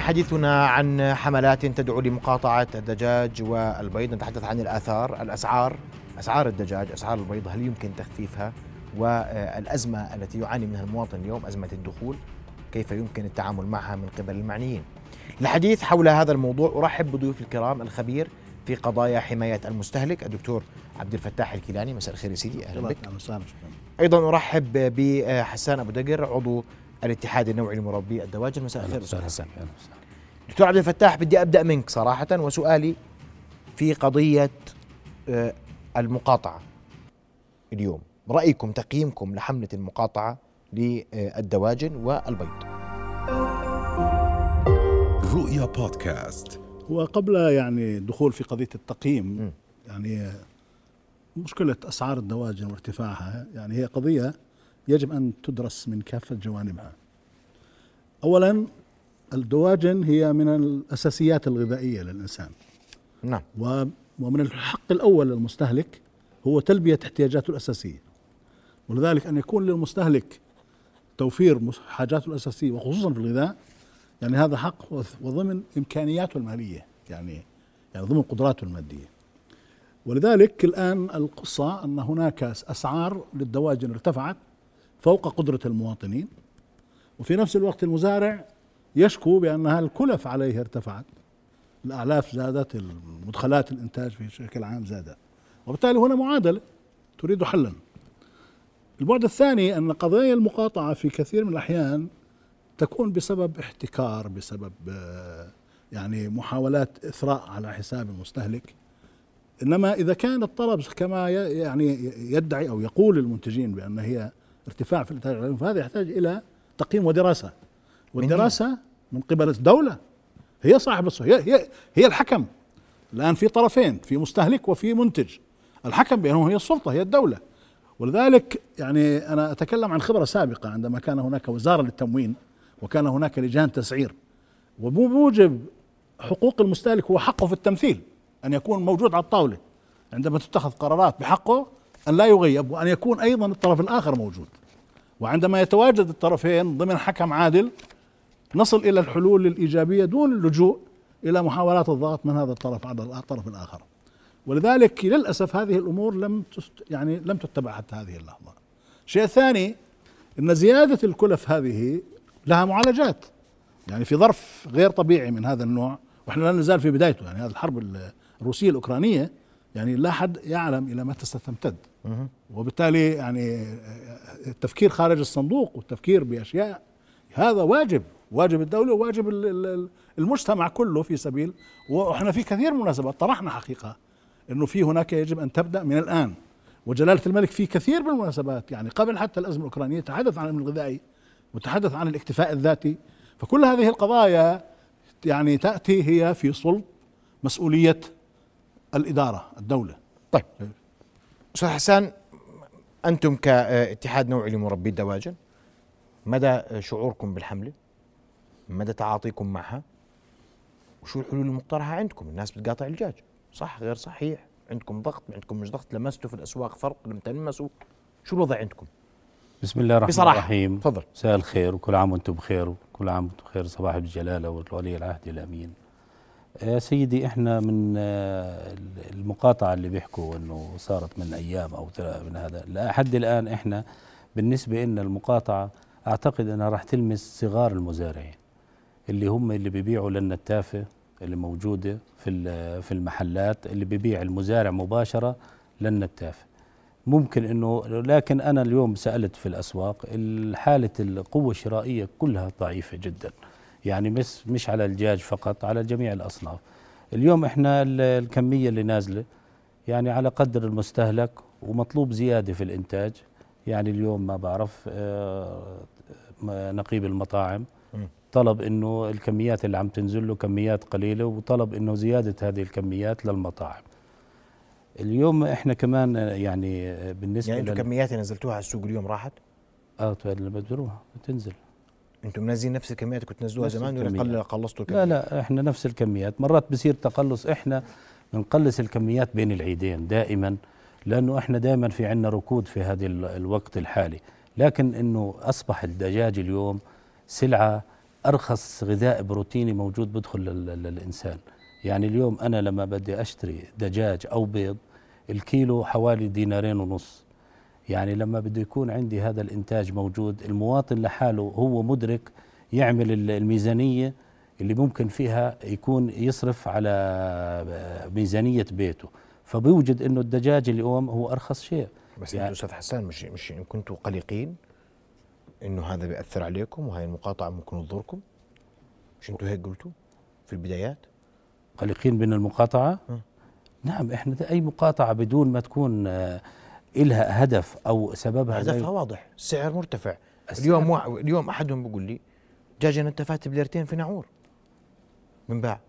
حديثنا عن حملات تدعو لمقاطعة الدجاج والبيض. نتحدث عن الآثار الأسعار أسعار الدجاج أسعار البيض هل يمكن تخفيفها؟ والأزمة التي يعاني منها المواطن اليوم أزمة الدخول كيف يمكن التعامل معها من قبل المعنيين؟ الحديث حول هذا الموضوع أرحب بضيوف الكرام الخبير في قضايا حماية المستهلك الدكتور عبد الفتاح الكيلاني. مساء الخير سيدي أهلا بك. أيضا أرحب بحسان أبو دقر عضو الاتحاد النوعي لمربي الدواجن. مساء الخير أستاذ حسان دكتور عبد الفتاح بدي أبدأ منك صراحة وسؤالي في قضية آه، المقاطعة اليوم. رأيكم تقييمكم لحملة المقاطعة للدواجن والبيض. رؤيا بودكاست. وقبل يعني الدخول في قضية التقييم م. يعني مشكلة أسعار الدواجن وارتفاعها يعني هي قضية يجب أن تدرس من كافة جوانبها. اولا الدواجن هي من الأساسيات الغذائية للإنسان. نعم. ومن الحق الأول للمستهلك هو تلبية احتياجاته الأساسية. ولذلك أن يكون للمستهلك توفير حاجاته الأساسية وخصوصا في الغذاء يعني هذا حق وضمن إمكانياته المالية يعني يعني ضمن قدراته المادية. ولذلك الآن القصة أن هناك أسعار للدواجن ارتفعت فوق قدرة المواطنين وفي نفس الوقت المزارع يشكو بأنها الكلف عليه ارتفعت. الأعلاف زادت المدخلات الإنتاج بشكل عام زادت وبالتالي هنا معادلة تريد حلا. البعد الثاني أن قضايا المقاطعة في كثير من الأحيان تكون بسبب احتكار بسبب يعني محاولات إثراء على حساب المستهلك. إنما إذا كان الطلب كما يعني يدعي أو يقول المنتجين بأن هي ارتفاع في الإنتاج العلمي فهذا يحتاج إلى تقييم ودراسة. والدراسة من قبل الدولة. هي صاحب هي هي هي الحكم. الآن في طرفين في مستهلك وفي منتج. الحكم بينهم هي السلطة هي الدولة. ولذلك يعني أنا أتكلم عن خبرة سابقة عندما كان هناك وزارة للتموين وكان هناك لجان تسعير. وبموجب حقوق المستهلك هو حقه في التمثيل أن يكون موجود على الطاولة. عندما تتخذ قرارات بحقه أن لا يغيب وأن يكون أيضا الطرف الآخر موجود. وعندما يتواجد الطرفين ضمن حكم عادل نصل إلى الحلول الإيجابية دون اللجوء إلى محاولات الضغط من هذا الطرف على الطرف الآخر. ولذلك للأسف هذه الأمور لم يعني لم تتبع حتى هذه اللحظة. الشيء الثاني أن زيادة الكلف هذه لها معالجات. يعني في ظرف غير طبيعي من هذا النوع وإحنا لا نزال في بدايته. يعني هذه الحرب الروسية الأوكرانية يعني لا حد يعلم إلى متى ستمتد. وبالتالي يعني التفكير خارج الصندوق والتفكير بأشياء هذا واجب واجب الدولة وواجب المجتمع كله في سبيل وإحنا في كثير من المناسبات طرحنا حقيقة إنه في هناك يجب أن تبدأ من الآن. وجلالة الملك في كثير من المناسبات يعني قبل حتى الأزمة الأوكرانية تحدث عن الأمن الغذائي وتحدث عن الاكتفاء الذاتي. فكل هذه القضايا يعني تأتي هي في صلب مسؤولية الإدارة الدولة. طيب. أستاذ حسان أنتم كاتحاد نوعي لمربي الدواجن مدى شعوركم بالحملة؟ مدى تعاطيكم معها؟ وشو الحلول المقترحة عندكم؟ الناس بتقاطع الدجاج. صح غير صحيح. عندكم ضغط عندكم مش ضغط. لمستوا في الأسواق فرق لم تلمسوا. شو الوضع عندكم؟ بسم الله الرحمن بصراحة. الرحيم. تفضل. مساء الخير وكل عام وأنتم بخير وكل عام وأنتم بخير. صباح الجلالة والولي العهد الأمين. يا سيدي إحنا من آه، المقاطعة اللي بيحكوا إنه صارت من أيام أو من هذا. لحد الآن إحنا بالنسبة لنا المقاطعة أعتقد إنها راح تلمس صغار المزارعين اللي هم اللي بيبيعوا لنا التافه اللي موجودة في في المحلات اللي بيبيع المزارع مباشرة لنا التافه. ممكن إنه لكن أنا اليوم سألت في الأسواق حالة القوة الشرائية كلها ضعيفة جدا. يعني مش مش على الدجاج فقط على جميع الأصناف. اليوم إحنا الكمية اللي نازلة يعني على قدر المستهلك ومطلوب زيادة في الإنتاج. يعني اليوم ما بعرف آه، نقيب المطاعم. طلب إنه الكميات اللي عم تنزل له كميات قليلة وطلب إنه زيادة هذه الكميات للمطاعم. اليوم إحنا كمان يعني بالنسبة يعني أنتم كميات نزلتوها على السوق اليوم راحت؟ آه اللي بدروها تنزل أنتم منزلين نفس الكميات اللي كنت تنزلوها زمان ولا قل قلصتوا الكميات؟ لا لا إحنا نفس الكميات. مرات بصير تقلص. إحنا بنقلص الكميات بين العيدين دائما لأنه إحنا دائما في عندنا ركود في هذا الوقت الحالي. لكن إنه أصبح الدجاج اليوم سلعة أرخص غذاء بروتيني موجود بدخل لل- للانسان يعني اليوم أنا لما بدي أشتري دجاج أو بيض الكيلو حوالي دينارين ونص. يعني لما بده يكون عندي هذا الإنتاج موجود المواطن لحاله هو مدرك يعمل ال- الميزانية اللي ممكن فيها يكون يصرف على ميزانية بيته. فبيوجد إنه الدجاج اليوم هو أرخص شيء. بس يعني- أستاذ حسان مش مش كنتوا قلقين إنه هذا بيأثر عليكم وهي المقاطعة ممكن تضركم؟ مش أنتوا هيك قلتوا في البدايات؟ قلقين من المقاطعة؟ م. نعم إحنا أي مقاطعة بدون ما تكون آه، إلها هدف أو سببها هدفها واضح السعر مرتفع. السعر- اليوم واحد اليوم أحدهم بيقول لي دجاجه نتفات بليرتين في نعور. بنباع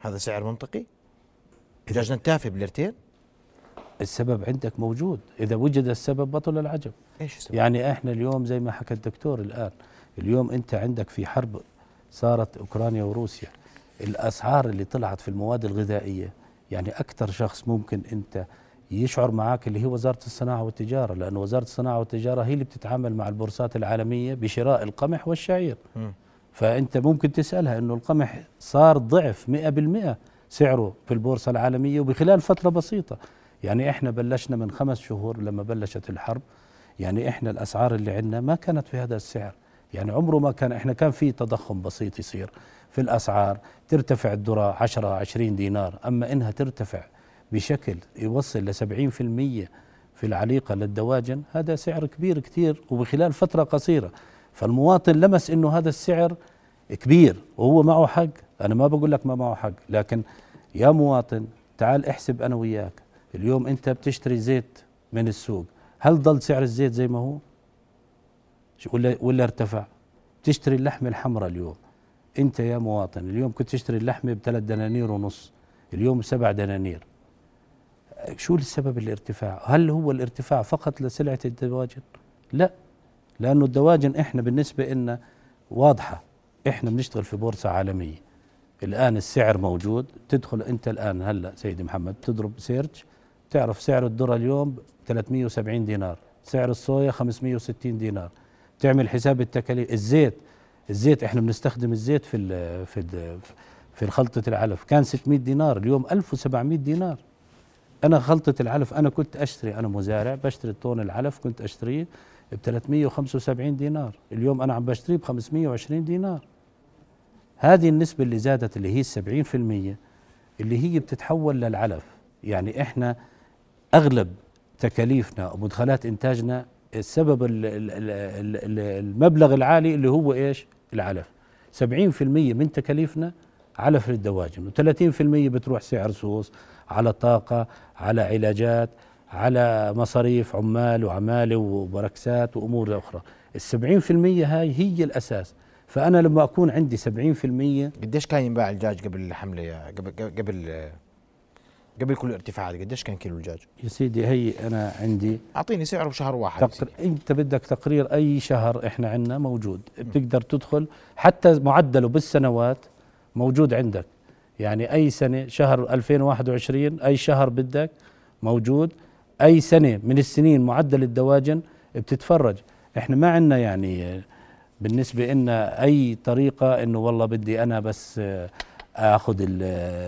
هذا سعر منطقي. دجاج نتافه بليرتين. السبب عندك موجود. إذا وجد السبب بطل العجب. إيش السبب؟ يعني إحنا اليوم زي ما حكى الدكتور الآن اليوم أنت عندك في حرب صارت أوكرانيا وروسيا الأسعار اللي طلعت في المواد الغذائية يعني أكثر شخص ممكن أنت يشعر معك اللي هي وزارة الصناعة والتجارة لأن وزارة الصناعة والتجارة هي اللي بتتعامل مع البورصات العالمية بشراء القمح والشعير. مم. فأنت ممكن تسألها إنه القمح صار ضعف 100% سعره في البورصة العالمية وبخلال فترة بسيطة. يعني إحنا بلشنا من خمس شهور لما بلشت الحرب. يعني إحنا الأسعار اللي عندنا ما كانت في هذا السعر. يعني عمره ما كان إحنا كان في تضخم بسيط يصير في الأسعار. ترتفع الذره 10 20 دينار. أما إنها ترتفع بشكل يوصل ل 70% في العليقة للدواجن هذا سعر كبير كثير وبخلال فترة قصيرة. فالمواطن لمس إنه هذا السعر كبير وهو معه حق. أنا ما بقول لك ما معه حق لكن يا مواطن تعال احسب أنا وياك اليوم أنت بتشتري زيت من السوق هل ضل سعر الزيت زي ما هو؟ ولا ولا ارتفع؟ تشتري اللحمة الحمراء اليوم. أنت يا مواطن اليوم كنت تشتري اللحمة بثلاث دنانير ونص اليوم سبع دنانير. شو السبب الارتفاع؟ هل هو الارتفاع فقط لسلعة الدواجن؟ لا لأنه الدواجن إحنا بالنسبة لنا واضحة. إحنا بنشتغل في بورصة عالمية. الآن السعر موجود. تدخل أنت الآن هلأ سيدي محمد تضرب سيرش تعرف سعر الذره اليوم 370 دينار. سعر الصويا 560 دينار. تعمل حساب التكاليف. الزيت الزيت إحنا بنستخدم الزيت في في في خلطه العلف. كان 600 دينار اليوم 1700 دينار. أنا خلطه العلف أنا كنت أشتري أنا مزارع بشتري طن العلف كنت أشتريه ب 375 دينار. اليوم أنا عم بشتريه ب 520 دينار. هذه النسبة اللي زادت اللي هي السبعين في المية اللي هي بتتحول للعلف. يعني إحنا أغلب تكاليفنا ومدخلات إنتاجنا السبب ال- ال- ال- ال- المبلغ العالي اللي هو إيش؟ العلف. سبعين في المية من تكاليفنا علف للدواجن وثلاثين في المية بتروح سعر سوس. على طاقة على علاجات على مصاريف عمال وعمالة وبركسات وأمور أخرى. السبعين في المية هاي هي الأساس. فأنا لما أكون عندي سبعين في المية قديش كان ينباع الدجاج قبل الحملة يا قبل قبل قبل كل الارتفاعات قديش كان كيلو الدجاج؟ يا سيدي هي أنا عندي أعطيني سعره بشهر واحد تقر... أنت بدك تقرير أي شهر إحنا عندنا موجود. بتقدر تدخل. حتى معدله بالسنوات موجود عندك. يعني أي سنة شهر 2021 أي شهر بدك موجود. أي سنة من السنين معدل الدواجن بتتفرج. إحنا ما عندنا يعني آه، بالنسبة لنا أي طريقة إنه والله بدي أنا بس آه، آخذ ال-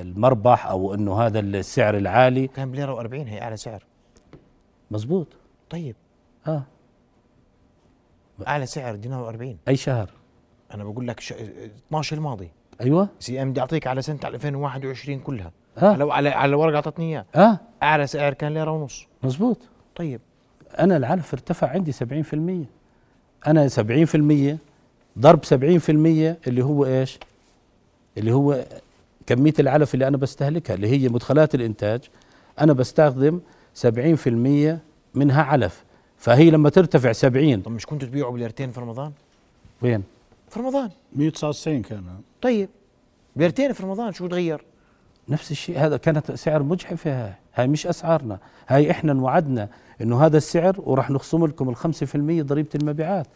المربح أو إنه هذا السعر العالي. كان بليره و40 هي أعلى سعر. مزبوط. طيب. آه. أعلى سعر دينار و40 أي شهر. أنا بقول لك ش... 12 الماضي. أيوه. سي إم بدي أعطيك على سنة 2021 كلها. آه على على على الورقه أعطتني اياه آه أعلى سعر كان ليرة ونص. مزبوط طيب. أنا العلف ارتفع عندي 70% أنا 70% ضرب 70% اللي هو إيش؟ اللي هو كمية العلف اللي أنا بستهلكها اللي هي مدخلات الإنتاج. أنا بستخدم 70% منها علف. فهي لما ترتفع 70 طب مش كنتوا تبيعوا بليرتين في رمضان؟ وين؟ في رمضان. 199 كان. طيب بليرتين في رمضان شو تغير؟ نفس الشيء هذا كانت سعر مجحفة هاي هاي مش أسعارنا هاي إحنا انوعدنا إنه هذا السعر وراح نخصم لكم الخمسة في المية ضريبة المبيعات.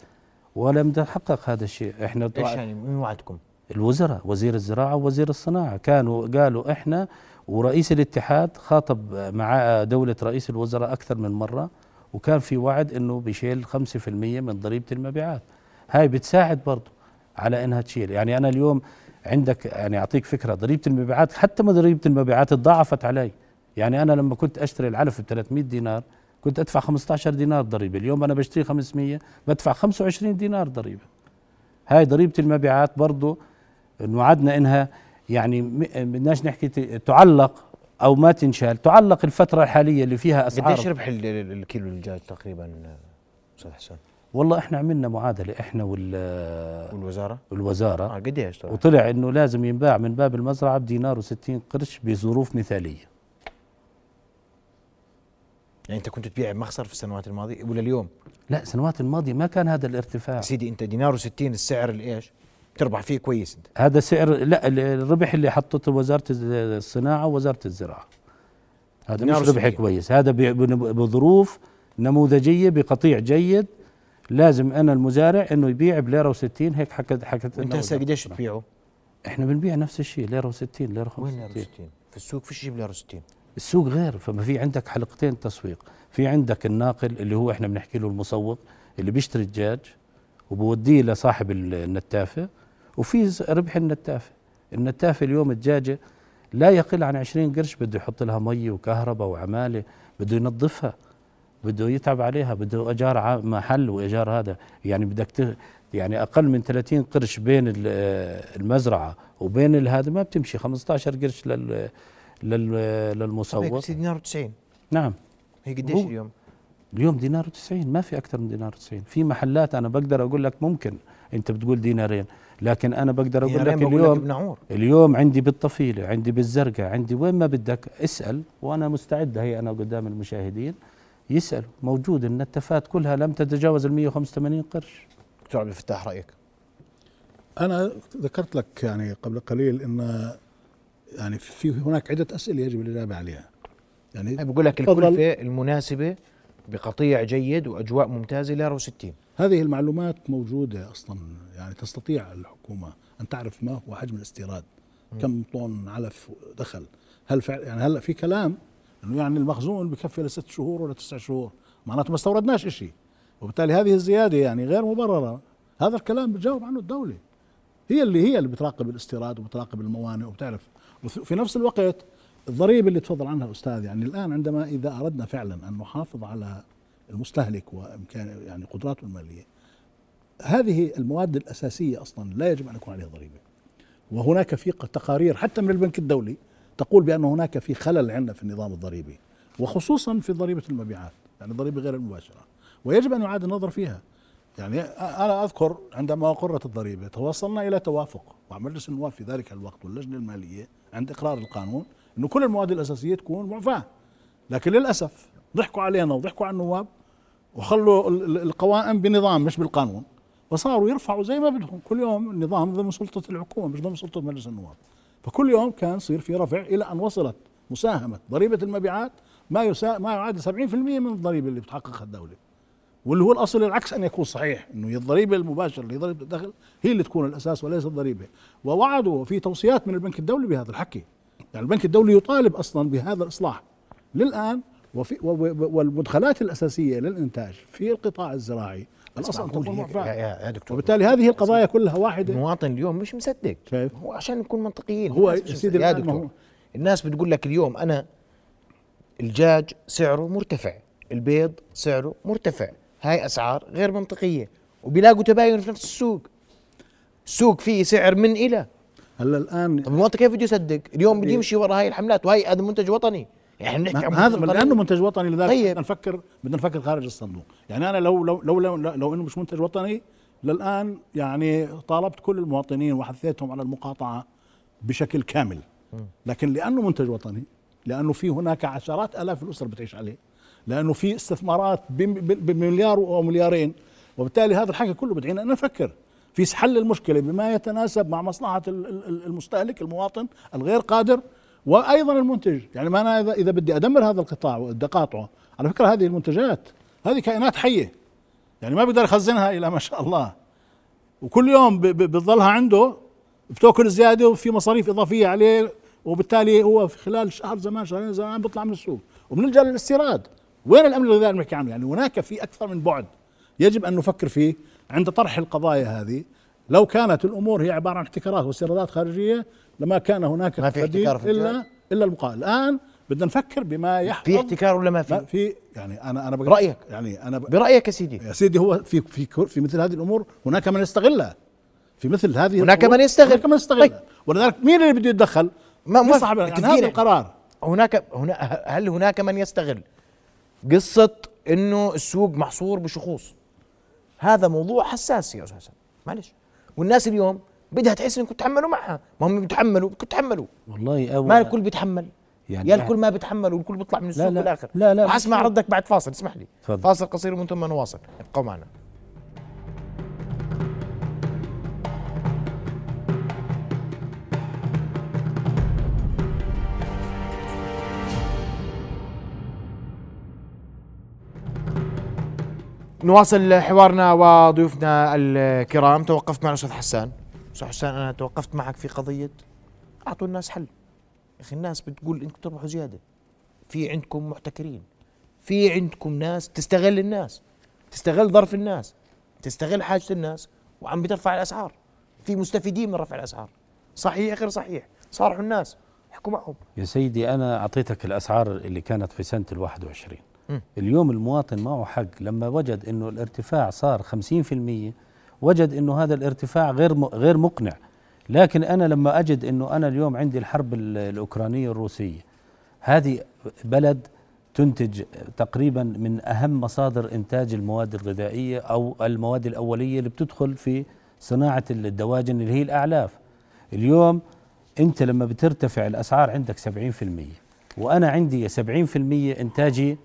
ولم يتحقق هذا الشيء إحنا إيش يعني؟ مين وعدكم؟ الوزراء وزير الزراعة ووزير الصناعة كانوا قالوا إحنا ورئيس الاتحاد خاطب مع دولة رئيس الوزراء أكثر من مرة وكان في وعد إنه بيشيل 5% من ضريبة المبيعات. هاي بتساعد برضه على إنها تشيل. يعني أنا اليوم عندك يعني أعطيك فكرة ضريبة المبيعات حتى ما ضريبة المبيعات تضاعفت علي. يعني أنا لما كنت أشتري العلف ب 300 دينار كنت أدفع 15 دينار ضريبة. اليوم أنا بشتري 500 بدفع 25 دينار ضريبة. هاي ضريبة المبيعات برضه وعدنا إنها يعني بدناش نحكي تعلق أو ما تنشال تعلق الفترة الحالية اللي فيها أسعار. قديش ربح ال- ال- الكيلو الدجاج تقريبا أستاذ حسن؟ والله إحنا عملنا معادلة إحنا وال- والوزارة؟ آه والوزاره قديش طبعا وطلع إنه لازم ينباع من باب المزرعة بدينار و60 قرش بظروف مثالية يعني أنت كنت تبيع بمخسر في السنوات الماضية ولا اليوم؟ لا السنوات الماضية ما كان هذا الارتفاع سيدي أنت دينار و60 السعر الايش؟ بتربح فيه كويس أنت هذا سعر لا ال- الربح اللي حطته وزارة الصناعة ووزارة الزراعة هذا مش ربح. كويس هذا بظروف نموذجية بقطيع جيد لازم أنا المزارع إنه يبيع بليرة و60 هيك حكت حكت انت هسه قديش. تبيعه؟ إحنا بنبيع نفس الشيء ليرة و60 ليرة وين ليرة 65 و60 في السوق فيش يجيب ليره 60 السوق غير فما في عندك حلقتين تسويق. في عندك الناقل اللي هو إحنا بنحكي له المسوق اللي بيشتري الدجاج وبوديه لصاحب ال- النتافة وفي ربح النتافة. النتافة اليوم الدجاجة لا يقل عن 20 قرش بده يحط لها مي وكهرباء وعمالة بده ينظفها. بده يتعب عليها بده اجار محل وإيجار هذا. يعني بدك يعني أقل من 30 قرش بين ال- المزرعة وبين هذا ما بتمشي 15 قرش لل لل للمسوق. طيب دينار و90 نعم. هي قديش اليوم؟ اليوم دينار و90 ما في أكثر من دينار و90 في محلات أنا بقدر أقول لك ممكن أنت بتقول دينارين لكن أنا بقدر أقول لك لك اليوم بنعور. اليوم عندي بالطفيلة عندي بالزرقاء عندي وين ما بدك اسأل وأنا مستعد. هي أنا قدام المشاهدين. يسالوا موجود النتفات كلها لم تتجاوز ال 185 قرش. دكتور عبد الفتاح رأيك؟ أنا ذكرت لك يعني قبل قليل إن يعني في هناك عدة أسئلة يجب الإجابة عليها. يعني بقول لك. الكلفة المناسبة بقطيع جيد وأجواء ممتازة ليره و60 هذه المعلومات موجودة أصلا. يعني تستطيع الحكومة أن تعرف ما هو حجم الاستيراد. كم طن علف دخل. هل فعلا يعني هلا في كلام انه يعني المخزون بكفي لست شهور ولا تسع شهور. معناته ما استوردناش شيء وبالتالي هذه الزيادة يعني غير مبررة. هذا الكلام بتجاوب عنه الدولة. هي اللي هي اللي بتراقب الاستيراد وبتراقب الموانئ وبتعرف. وفي نفس الوقت الضريبة اللي تفضل عنها أستاذ يعني الآن عندما إذا أردنا فعلا أن نحافظ على المستهلك وامكان يعني قدراته المالية هذه المواد الأساسية أصلا لا يجب أن يكون عليها ضريبة. وهناك في تقارير حتى من البنك الدولي تقول بأن هناك في خلل عندنا في النظام الضريبي وخصوصا في ضريبة المبيعات يعني الضريبه غير المباشرة ويجب أن يعاد النظر فيها. يعني أنا أذكر عندما اقرت الضريبة توصلنا إلى توافق مع مجلس النواب في ذلك الوقت واللجنة المالية عند إقرار القانون إنه كل المواد الأساسية تكون معفاه لكن للأسف ضحكوا علينا وضحكوا على النواب وخلوا ال- ال- القوائم بنظام مش بالقانون وصاروا يرفعوا زي ما بدهم. كل يوم النظام ضمن سلطه الحكومة مش ضمن سلطه مجلس النواب. فكل يوم كان يصير في رفع إلى أن وصلت مساهمة ضريبة المبيعات ما يسا ما يعادل 70% من الضريبة اللي بتحققها الدولة. واللي هو الأصل العكس أن يكون صحيح إنه الضريبة المباشرة اللي ضريبة الدخل هي اللي تكون الأساس وليس الضريبة. ووعدوا في توصيات من البنك الدولي بهذا الحكي. يعني البنك الدولي يطالب أصلا بهذا الإصلاح. للآن وفي والمدخلات الأساسية للإنتاج في القطاع الزراعي الاصل يا, دكتور. وبالتالي هذه القضايا كلها واحدة. المواطن اليوم مش مصدق. شايف؟ هو عشان نكون منطقيين. هو يا سيدي. يا دكتور الناس بتقول لك اليوم أنا الدجاج سعره مرتفع البيض سعره مرتفع هاي أسعار غير منطقية وبيلاقوا تباين في نفس السوق. السوق فيه سعر من إلى. هلا الآن طب المواطن كيف بده يصدق؟ اليوم بده إيه. يمشي ورا هاي الحملات وهي هذا منتج وطني. يعني بنحكي ما- هذا منتج وطني. لأنه منتج وطني لذلك طيب. بدنا نفكر بدنا نفكر خارج الصندوق يعني أنا لو لو لو لو, لو, لو إنه مش منتج وطني للآن يعني طالبت كل المواطنين وحثيتهم على المقاطعة بشكل كامل لكن لأنه منتج وطني لأنه في هناك عشرات آلاف الاسر بتعيش عليه لأنه في استثمارات بمليار أو مليارين وبالتالي هذا الحكي كله بدعينا ان نفكر في حل المشكلة بما يتناسب مع مصلحة ال- ال- المستهلك المواطن الغير قادر وأيضا المنتج. يعني ما أنا اذا إذا بدي أدمر هذا القطاع وبدي أقاطعه على فكرة هذه المنتجات هذه كائنات حية. يعني ما بيقدر يخزنها إلى ما شاء الله. وكل يوم ب- ب- بتظلها عنده بتأكل زيادة وفي مصاريف إضافية عليه وبالتالي هو في خلال شهر زمان شهرين زمان بيطلع من السوق. وبنلجا للاستيراد وين الأمن الغذائي اللي بنحكي عنه يعني هناك في أكثر من بعد يجب أن نفكر فيه عند طرح القضايا هذه. لو كانت الأمور هي عبارة عن احتكارات واستيرادات خارجية لما كان هناك ما في احتكار في إلا؟ إلا البقاء الآن بدنا نفكر بما يحفظ في احتكار ولا ما في في يعني أنا أنا رأيك؟ يعني أنا ب... برأيك يا سيدي يا سيدي هو في في في مثل هذه الأمور هناك من يستغلها في مثل هذه هناك من يستغل. هناك من يستغلها طيب. ولذلك مين اللي بده يتدخل؟ ما- ما- صاحب يعني. هذا القرار هناك هنا هل هناك من يستغل قصة إنه السوق محصور بشخوص هذا موضوع حساس يا أستاذ حسن معلش والناس اليوم بدها تحس إنكم تتحملوا معها. ما هم بيتحملوا بدكم تتحملوا والله أول ما الكل بيتحمل. يعني يا الكل ما بيتحمل والكل بيطلع من السوق لا. بالآخر. لا، لا، أسمع مش- ردك بعد فاصل اسمح لي. تفضل. فاصل قصير ومن ثم نواصل. ابقوا معنا. نواصل حوارنا وضيوفنا الكرام. توقفت مع الأستاذ حسان. أستاذ حسان أنا توقفت معك في قضية أعطوا الناس حل. يا أخي الناس بتقول إنكم تربحوا زيادة. في عندكم محتكرين. في عندكم ناس تستغل الناس تستغل ظرف الناس تستغل حاجة الناس وعم بترفع الأسعار. في مستفيدين من رفع الأسعار. صحيح غير صحيح؟ صارحوا الناس. احكوا معهم. يا سيدي أنا أعطيتك الأسعار اللي كانت في وعشرين. مم. اليوم المواطن معه حق. لما وجد أنه الارتفاع صار خمسين في المية وجد أنه هذا الارتفاع غير غير مقنع. لكن أنا لما أجد أنه أنا اليوم عندي الحرب ال- الأوكرانية الروسية هذه بلد تنتج تقريبا من أهم مصادر إنتاج المواد الغذائية أو المواد الأولية اللي بتدخل في صناعة الدواجن اللي هي الأعلاف. اليوم أنت لما بترتفع الأسعار عندك 70% وأنا عندي 70% إنتاجي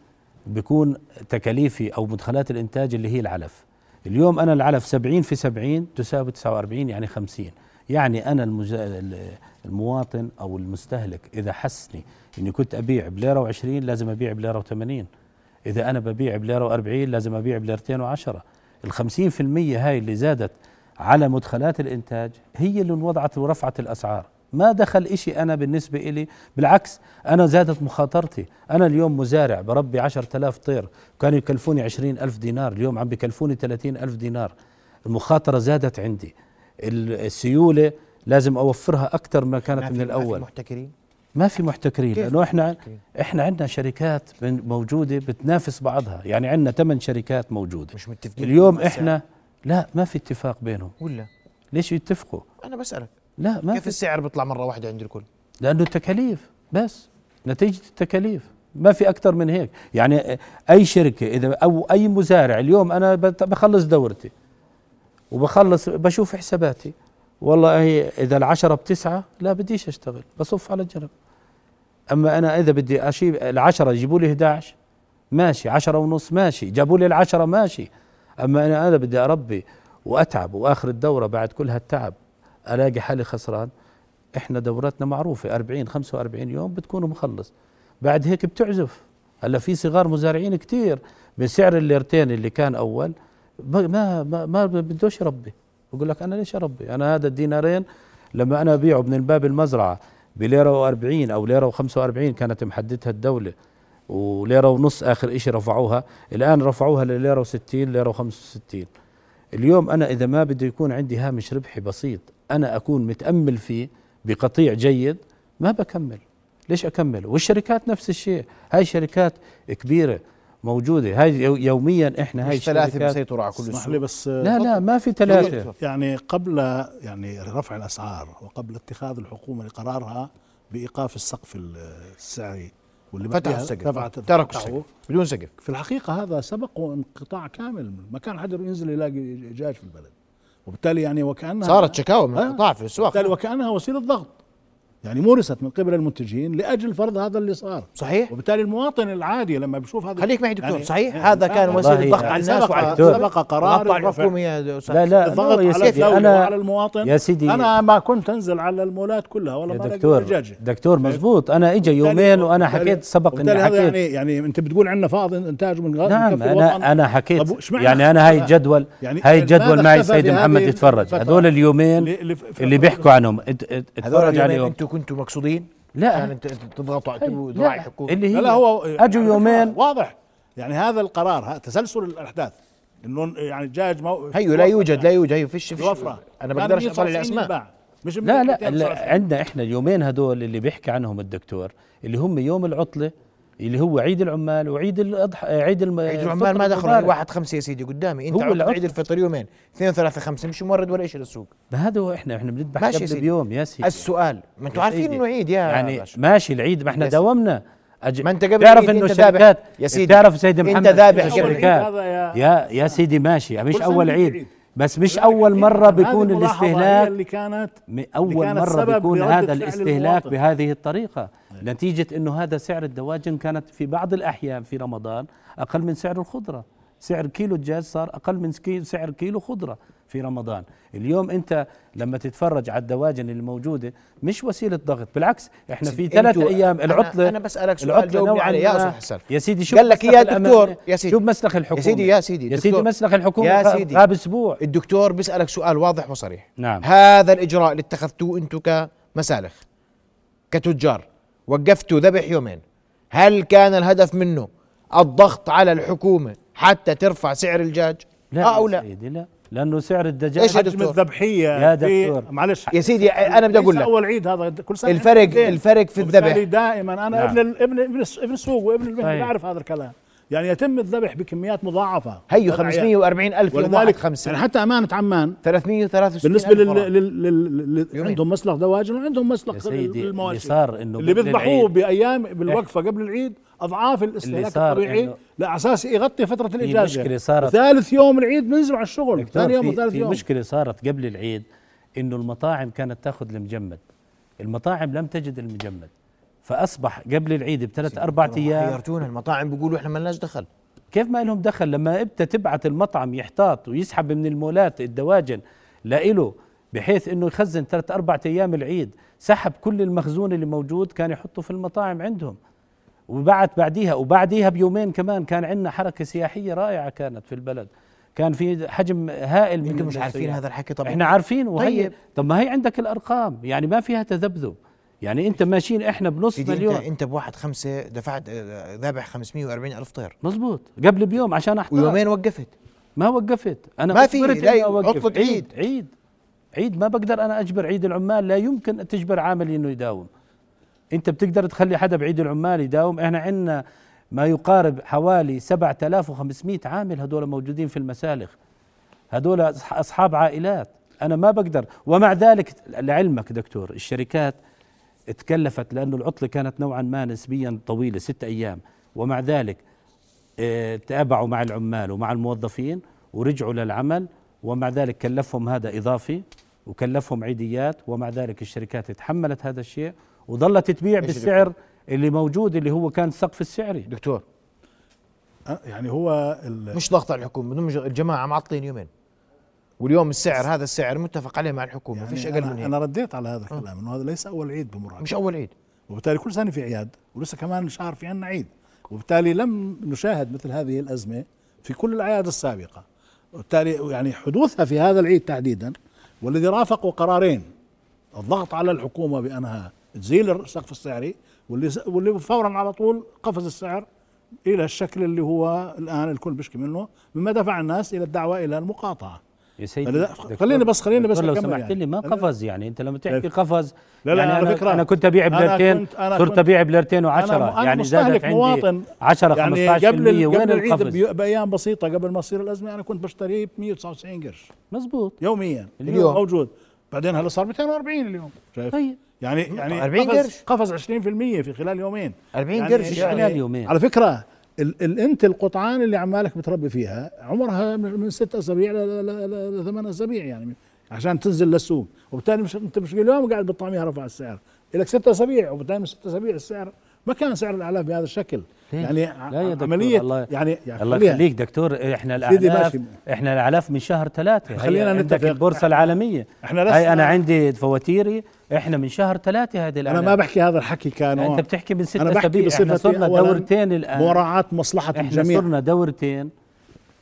بيكون تكاليفي أو مدخلات الإنتاج اللي هي العلف. اليوم أنا العلف 70 في 70 تساوي 49 يعني 50 يعني أنا المج... المواطن أو المستهلك إذا حسني إني كنت أبيع بليرة و20 لازم أبيع بليرة و80 إذا أنا ببيع بليرة و40 لازم أبيع بليرتين وعشرة. ال 50% هاي اللي زادت على مدخلات الإنتاج هي اللي وضعت ورفعت الأسعار. ما دخل إشي أنا بالنسبة إلي. بالعكس أنا زادت مخاطرتي. أنا اليوم مزارع بربي عشرة آلاف طير. كانوا يكلفوني عشرين ألف دينار. اليوم عم بكلفوني ثلاثين ألف دينار. المخاطرة زادت عندي. ال- السيولة لازم أوفرها أكثر ما كانت ما من في- ما في الأول. محتكرين؟ ما في محتكرين إحنا محتكرين؟ إحنا عندنا شركات موجودة بتنافس بعضها. يعني عندنا ثمان شركات موجودة. مش متفقين اليوم. إحنا لا ما في اتفاق بينهم. ولا؟ ليش يتفقوا؟ أنا بسألك. لا ما كيف في. السعر بيطلع مرة واحدة عند الكل؟ لأنه التكاليف بس. نتيجة التكاليف. ما في أكثر من هيك. يعني أي شركة إذا أو أي مزارع اليوم أنا بخلص دورتي. وبخلص بشوف حساباتي. والله هي إذا العشرة بتسعة لا بديش أشتغل. بصف على الجنب أما أنا إذا بدي أشيب العشرة يجيبوا لي 11 ماشي. عشرة ونص ماشي. جابوا لي العشرة ماشي. أما أنا أنا بدي أربي وأتعب وآخر الدورة بعد كل هالتعب ألاقي حالي خسران. إحنا دورتنا معروفة 40 45 يوم بتكون مخلص. بعد هيك بتعزف. هلأ في صغار مزارعين كتير بسعر الليرتين اللي كان أول. ما ما, ما بدوش يربي. بقول لك أنا ليش أربي؟ أنا هذا الدينارين لما أنا أبيعه من الباب المزرعة بليرة و40 أو ليرة و45 كانت محددها الدولة وليرة ونص آخر شيء رفعوها. الآن رفعوها لليرة و60 ليرة و65 اليوم أنا إذا ما بده يكون عندي هامش ربحي بسيط أنا أكون متأمل فيه بقطيع جيد ما بكمل. ليش أكمل؟ والشركات نفس الشيء. هاي شركات كبيرة موجودة. هاي يو- يوميا إحنا هاي مش ثلاثة بيسيطروا على كل اسمح السوق لي بس لا لا ما في ثلاثة. يعني قبل يعني رفع الأسعار وقبل اتخاذ الحكومة لقرارها بإيقاف السقف السعري واللي بعدها السقف. رفعت تركوا. السقف. بدون سقف. في الحقيقة هذا سبق انقطاع كامل. ما كان حد ينزل يلاقي دجاج في البلد. وبالتالي يعني وكأنها صارت شكاوى من. القطاع في الاسواق بالتالي وكأنها وسيلة ضغط يعني مورست من قبل المنتجين لأجل فرض هذا اللي صار. صحيح. وبالتالي المواطن العادي لما بيشوف هذا خليك معي دكتور. يعني- صحيح؟ يعني هذا كان والله وسيله ضغط على الناس سبق- وعلى سبق. قرار. الحكومة يا أستاذ. لا لا الضغط يا على سيدي أنا وعلى المواطن. يا سيدي. أنا ما كنت أنزل على المولات كلها ولا يا دكتور دجاجة. دكتور مزبوط. أنا اجى يومين وأنا حكيت سبق إني حكيت. يعني يعني أنت بتقول عندنا فائض إنتاج من غاز نعم أنا. أنا حكيت. يعني أنا هاي الجدول يعني هاي الجدول معي سيد محمد يتفرج؟ هذول اليومين اللي- بيحكوا عنهم. ات- ات- هذول اتفرج عليهم. كنتوا مقصودين؟ لا. يعني انت تضغطوا هي- تبوا لا، ذراع الحكومة اللي هي لا لا هو اجوا يومين. واضح. يعني هذا القرار ها- تسلسل الأحداث. إنه يعني دجاج مو هيو لا يوجد لا يوجد. هيو فيش فيش الوفره أنا كان بقدرش 199 اطلع الاسماء. مش لا لا, 229. لا عندنا إحنا اليومين هدول اللي بيحكي عنهم الدكتور اللي هم يوم العطلة اللي هو عيد العمال وعيد الأضحى عيد الم... عيد العمال ما دخلوا المبارك. واحد خمسة يا سيدي قدامي انت هو. عيد الفطر يومين اثنين ثلاثة خمسة مش مورد ولا شيء للسوق ما هذا هو إحنا إحنا بنذبح ماشي يا قبل سيدي. بيوم يا سيدي السؤال ما أنتم عارفين. إنه عيد يا يعني باشا. ماشي العيد ما إحنا. داومنا أج... ما أنت قبل تعرف إنه أنت ذابح. شركات يا سيدي تعرف سيدي أنت محمد ذابح إنه قبل يا- يا سيدي ماشي مش أول عيد. بس مش أول مرة بيكون الاستهلاك اللي كانت م- اللي أول كانت مرة بيكون هذا الاستهلاك. بهذه الطريقة. نتيجة إنه هذا سعر الدواجن كانت في بعض الأحيان في رمضان أقل من سعر الخضرة. سعر كيلو الدجاج صار أقل من سعر كيلو خضرة في رمضان اليوم أنت لما تتفرج على الدواجن اللي موجوده مش وسيلة ضغط بالعكس إحنا في ثلاث أيام أنا- العطله أنا بسألك سؤال العطلة جاوبني عليه يا أستاذ حسن. يا سيدي شو قال لك يا؟ دكتور يا سيدي شو مسلخ الحكومة يا سيدي يا سيدي يا سيدي. مسلخ الحكومة يا سيدي. غاب أسبوع الدكتور بيسألك سؤال واضح وصريح نعم. هذا الإجراء اللي اتخذتوه أنتم كمسالخ كتجار وقفتوا ذبح يومين هل كان الهدف منه الضغط على الحكومة حتى ترفع سعر الدجاج لا آه أو يا لا سيدي لا لأنه سعر الدجاج إيش حجم دكتور؟ الذبحية يا دكتور. معلش يا سيدي أنا بدي أقول ليس لك أول عيد هذا كل سنة الفرق. الفرق في الذبح دائما أنا نعم. ابن ابن ابن الس- ابن السوق وابن المهنة. بعرف هذا الكلام يعني يتم الذبح بكميات مضاعفة هيو للأعياد. 540 ألف يوم واحد ولذلك خمسة يعني حتى أمانة عمان 363 بالنسبة ألف لل. لل... لل... لل... عندهم مسلخ دواجن وعندهم مسلخ سيدي اللي المواشي صار إنه اللي بيذبحوه العيد بايام بالوقفة قبل العيد أضعاف الاستهلاك الطبيعي إنه- على أساس يغطي فترة الاجازه مشكلة صارت- ثالث يوم العيد بننزلوا على الشغل. ثاني يوم وثالث يوم. مشكلة صارت قبل العيد إنه المطاعم كانت تأخذ المجمد. المطاعم لم تجد المجمد. فأصبح قبل العيد بثلاث أربع أيام حيرتونا المطاعم بيقولوا إحنا ما لناش دخل. كيف ما لهم دخل؟ لما انت تبعت المطعم يحتاط ويسحب من المولات الدواجن لإله بحيث إنه يخزن ثلاث أربع أيام العيد سحب كل المخزون اللي موجود كان يحطه في المطاعم عندهم. وبعد بعديها وبعديها بيومين كمان كان عندنا حركة سياحية رائعة كانت في البلد. كان في حجم هائل من أنتم مش عارفين. هذا الحكي طبعا إحنا عارفين وهي طيب. طب ما هي عندك الأرقام يعني ما فيها تذبذب. يعني أنت ماشيين إحنا بنص سيدي انت مليون. أنت بواحد خمسة دفعت آه، ذابح 540 ألف طير. مزبوط قبل بيوم عشان احتاط ويومين وقفت. ما وقفت. أنا ما في، لا. عطلة عيد. عيد. عيد. عيد ما بقدر أنا أجبر عيد العمال. لا يمكن تجبر عامل إنه يداوم. انت بتقدر تخلي حدا بعيد العمال يداوم. إحنا عندنا ما يقارب حوالي 7500 عامل هذول موجودين في المسالخ. هذول أصحاب عائلات. أنا ما بقدر. ومع ذلك لعلمك دكتور الشركات تكلفت لأنه العطلة كانت نوعا ما نسبيا طويلة ست أيام. ومع ذلك آه، تابعوا مع العمال ومع الموظفين ورجعوا للعمل. ومع ذلك كلفهم هذا إضافي وكلفهم عيديات. ومع ذلك الشركات تحملت هذا الشيء. وظلت تبيع بالسعر اللي موجود اللي هو كان السقف السعري. دكتور. أه، يعني هو مش ضغط على الحكومة الجماعة معطلين يومين. واليوم السعر هذا السعر متفق عليه مع الحكومة ما يعني فيش أقل أنا, من أنا هيك رديت على هذا الكلام إنه هذا ليس أول عيد بمر مش أول عيد. وبالتالي كل سنة في اعياد ولسه كمان شهر في عنا عيد. وبالتالي لم نشاهد مثل هذه الأزمة في كل الأعياد السابقة. وبالتالي يعني حدوثها في هذا العيد تحديدا والذي رافقه قرارين الضغط على الحكومة بأنها تزيل السقف السعري واللي واللي فورا على طول قفز السعر إلى الشكل اللي هو الآن الكل بيشكي منه مما دفع الناس إلى الدعوة إلى المقاطعة. يا سيدي خليني بس- خليني بس لو سمحت يعني. لي ما. قفز يعني؟ أنت لما تحكي لا. قفز لا، لا، يعني على أنا, فكرة. أنا كنت أبيع بليرتين صرت أبيع بليرتين و10 أنا- أنا يعني زادت عندي مواطن. 10 يعني 15% قبل ال- وين قبل العيد بأيام بسيطة قبل ما تصير الأزمة أنا كنت بشتريه ب 199 قرش. مزبوط يوميا. اليوم. اليوم موجود. بعدين هلا صار 240 اليوم. شايف؟ طيب. يعني يعني 40 قفز. قفز 20% في خلال يومين. 40 يعني قرش. يعني خلال يومين. على فكرة ال ال أنت القطعان اللي عمالك بتربي فيها عمرها من ست أسابيع لثمان أسابيع يعني عشان تنزل للسوق. وبالتالي مش أنت مش اليوم قاعد بتطعميها رفع السعر. لك ست أسابيع وبالتالي من ست أسابيع السعر ما كان سعر الأعلاف بهذا الشكل؟ يعني لا يا دكتور، عملية الله- يعني, يعني الله يخليك دكتور إحنا الاعلاف. إحنا الأعلاف من شهر ثلاثة. خلينا عندك نتفق. البورصة العالمية. إحنا هاي أنا عندي فواتيري. إحنا من شهر ثلاثة هذه أنا الاعلاف ما بحكي هذا الحكي كانوا أنت بتحكي من ست أنا بحكي إحنا بصفتي صرنا دورتين الآن. مراعاة مصلحة إحنا الجميع. صرنا دورتين.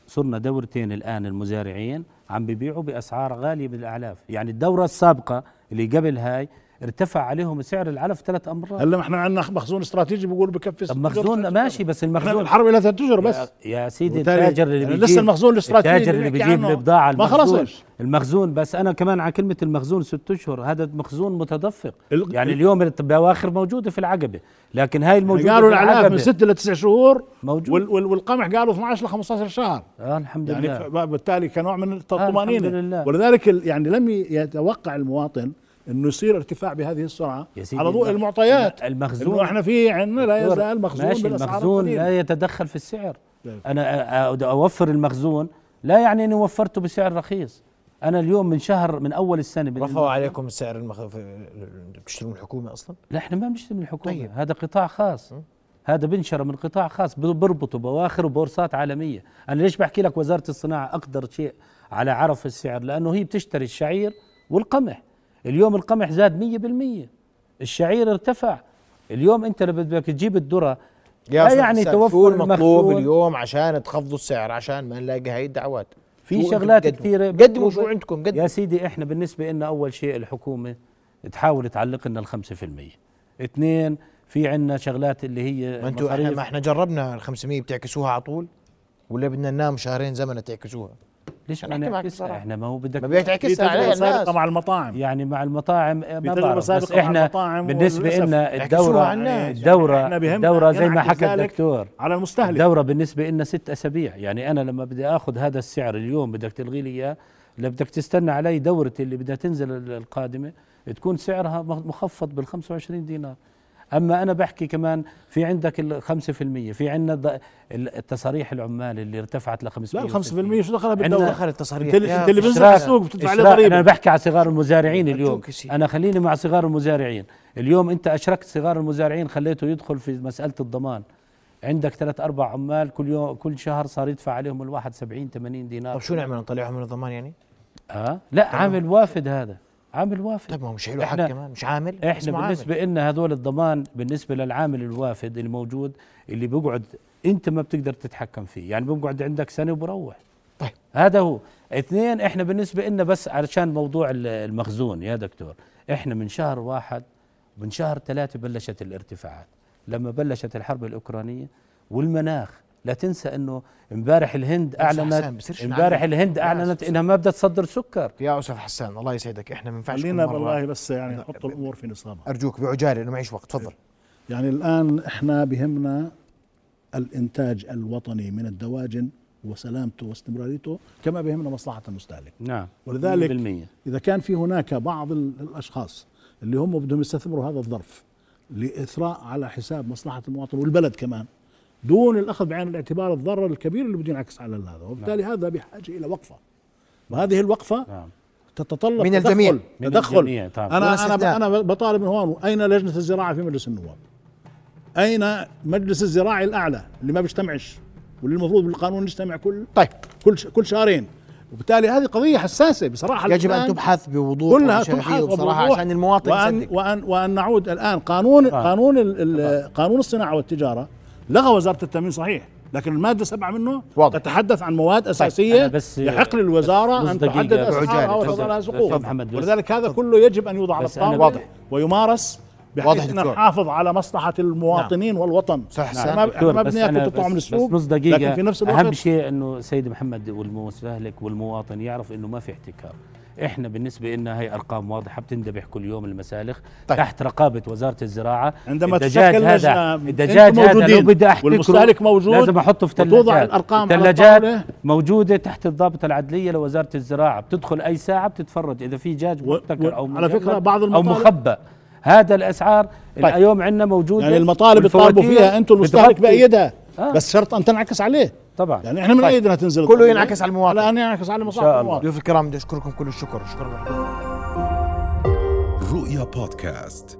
صرنا دورتين الآن المزارعين عم بيبيعوا بأسعار غالية بالأعلاف. يعني الدورة السابقة اللي قبل هاي ارتفع عليهم سعر العلف ثلاث أمرات. هلا ما إحنا عندنا مخزون استراتيجي بيقولوا بكفي طب مخزون ماشي بس المخزون الحرب لها ثلاث اشهر بس. يا, سيدي التاجر اللي يعني بيجيب لسه المخزون الاستراتيجي التاجر اللي بيجيب عنه. البضاعة ما المخزون. خلصش. المخزون بس أنا كمان على كلمة المخزون ست أشهر هذا مخزون متدفق. يعني ال- اليوم البواخر موجودة في العقبة لكن هاي يعني قالوا في الاعلاف من ست لتسع شهور موجود. وال وال والقمح قالوا 12 ل 15 شهر. آه الحمد يعني لله. ف- بالتالي كنوع من الحمد الطمأنينة. لله. ولذلك يعني لم يتوقع المواطن انه يصير ارتفاع بهذه السرعة يا سيدي على ضوء الم- المعطيات. المخزون إحنا في عندنا لا يزال مخزون ماشي المخزون. لا يتدخل في السعر. طيب. أنا أوفر المخزون. لا يعني إني وفرته بسعر رخيص. أنا اليوم من شهر من أول السنة من رفعوا عليكم السعر المخ... في- بتشترون الحكومة أصلا؟ لا إحنا ما بنشتري من الحكومة. طيب. هذا قطاع خاص. هذا بنشر من قطاع خاص. بر- بربطوا بواخر وبورصات عالمية. أنا ليش بحكي لك وزارة الصناعة أقدر شيء على عرف السعر؟ لأنه هي بتشتري الشعير والقمح. اليوم القمح زاد 100% الشعير ارتفع. اليوم انت لما بدك تجيب الذرة لا يعني توفر المطلوب. اليوم عشان تخفضوا السعر؟ عشان ما نلاقي هاي الدعوات. في شغلات كثيره قدموا شو عندكم قدموا. يا سيدي إحنا بالنسبة لنا أول شيء الحكومة تحاول تعلق لنا في المية. اثنين في عندنا شغلات اللي هي ما أنتوا إحنا ما إحنا جربنا ال 500 بتعكسوها على طول؟ ولا بدنا ننام شهرين زمن تعكسوها؟ ليش ما نعكسها. إحنا ما هو بدك ما عليها تجربه سابقه الناس مع المطاعم. يعني مع المطاعم ما بعرف بس إحنا المطاعم بالنسبة لنا الدوره على. الدوره يعني الدورة زي ما حكى الدكتور على المستهلك. الدورة بالنسبة لنا ست أسابيع. يعني أنا لما بدي آخذ هذا السعر اليوم بدك تلغي لي إياه لا بدك تستنى علي دورتي اللي بدها تنزل ال- القادمة تكون سعرها مخ- مخفض بال 25 دينار. أما أنا بحكي كمان في عندك ال 5% في عندنا التصاريح العمال اللي ارتفعت ل 500 لا ال 5% شو دخلها عندنا- بالدولة دخل التصاريح. انت اللي بنزل على السوق بتدفع عليه إشراك. أنا ضريبه بحكي على صغار المزارعين اليوم. أنا خليني مع صغار المزارعين. اليوم أنت أشركت صغار المزارعين خليته يدخل في مسألة الضمان. عندك ثلاث أربع عمال كل يوم كل شهر صار يدفع عليهم الواحد 70 80 دينار. طب شو نعمل نطلعهم من الضمان يعني؟ آه لا عامل وافد هذا. عامل وافد. طيب ما هو مش حلو حق كمان مش عامل إحنا. بالنسبة لنا هذول الضمان بالنسبة للعامل الوافد الموجود اللي بيقعد أنت ما بتقدر تتحكم فيه يعني بيقعد عندك سنة وبروح. طيب. هذا هو. اثنين إحنا بالنسبة لنا بس علشان موضوع ال- المخزون يا دكتور إحنا من شهر واحد من شهر ثلاثة بلشت الارتفاعات. لما بلشت الحرب الأوكرانية والمناخ لا تنسى إنه امبارح الهند اعلنت امبارح. الهند أعلنت. إنها ما بدها تصدر سكر. يا أستاذ حسان الله يسعدك. إحنا ما ينفعش خلينا والله بس يعني نحط الأمور في نصابها أرجوك بعجالة لأنه معيش وقت. تفضل. يعني الآن إحنا بهمنا الإنتاج الوطني من الدواجن وسلامته واستمراريته كما بهمنا مصلحة المستهلك. نعم ولذلك 100% إذا كان في هناك بعض ال- الأشخاص اللي هم بدهم يستثمروا هذا الظرف لإثراء على حساب مصلحة المواطن والبلد كمان دون الأخذ بعين الاعتبار الضرر الكبير اللي بده ينعكس على هذا. وبالتالي هذا بحاجة إلى وقفة. وهذه الوقفة نعم. تتطلب من تدخل. الجميع. من تدخل. الجميع طبعا. أنا أنا. أنا بطالب من هون. أين لجنة الزراعة في مجلس النواب؟ أين مجلس الزراعي الأعلى اللي ما بيجتمعش؟ واللي المفروض بالقانون يجتمع كل طيب. كل ش- كل شهرين. وبالتالي هذه قضية حساسة بصراحة. يجب أن تبحث بوضوح كلها تبحث وبوضوح عشان المواطن وأن, وأن, وأن نعود الآن. قانون آه. قانون ال- ال- قانون الصناعة والتجارة لغى وزارة التأمين صحيح لكن المادة سبعة منه واضح. تتحدث عن مواد أساسية أنا بس- يحق للوزارة بس أن تحدد أسعارها. وتضع بس- ولذلك هذا كله يجب أن يوضع على الطاولة واضح. ويمارس واضح بحيث دكتور. نحافظ على مصلحة المواطنين والوطن صح حسان ما دكتور، إحنا ما بدنا تطلعوا بس- من السوق بس نص دقيقة لكن في نفس الوقت أهم شيء إنه سيد محمد والمستهلك والمواطن يعرف إنه ما في احتكار إحنا بالنسبة لنا هي أرقام واضحة بتندبح كل يوم المسالخ طيب. تحت رقابة وزارة الزراعة عندما الدجاج تشكل هذا الدجاج هذا لو بدي احتكره والمستهلك موجود لازم أحطه في وتوضع ثلاجات الأرقام على الثلاجات. موجودة تحت الضابطه العدلية لوزارة الزراعة بتدخل أي ساعة بتتفرج إذا في دجاج و- محتكر أو على مجمد بعض أو مخبأ هذا الأسعار طيب. اليوم عندنا موجودة يعني المطالب تطالبوا والفواتير فيها أنتم المستهلك بأيدها آه. بس شرط أن تنعكس عليه طبعا يعني إحنا من طيب. ايدنا تنزل كله. ينعكس على المواطن. ان ينعكس على الله. المواطن ضيوف الكرام بدي اشكركم كل الشكر شكرا لكم رؤيا بودكاست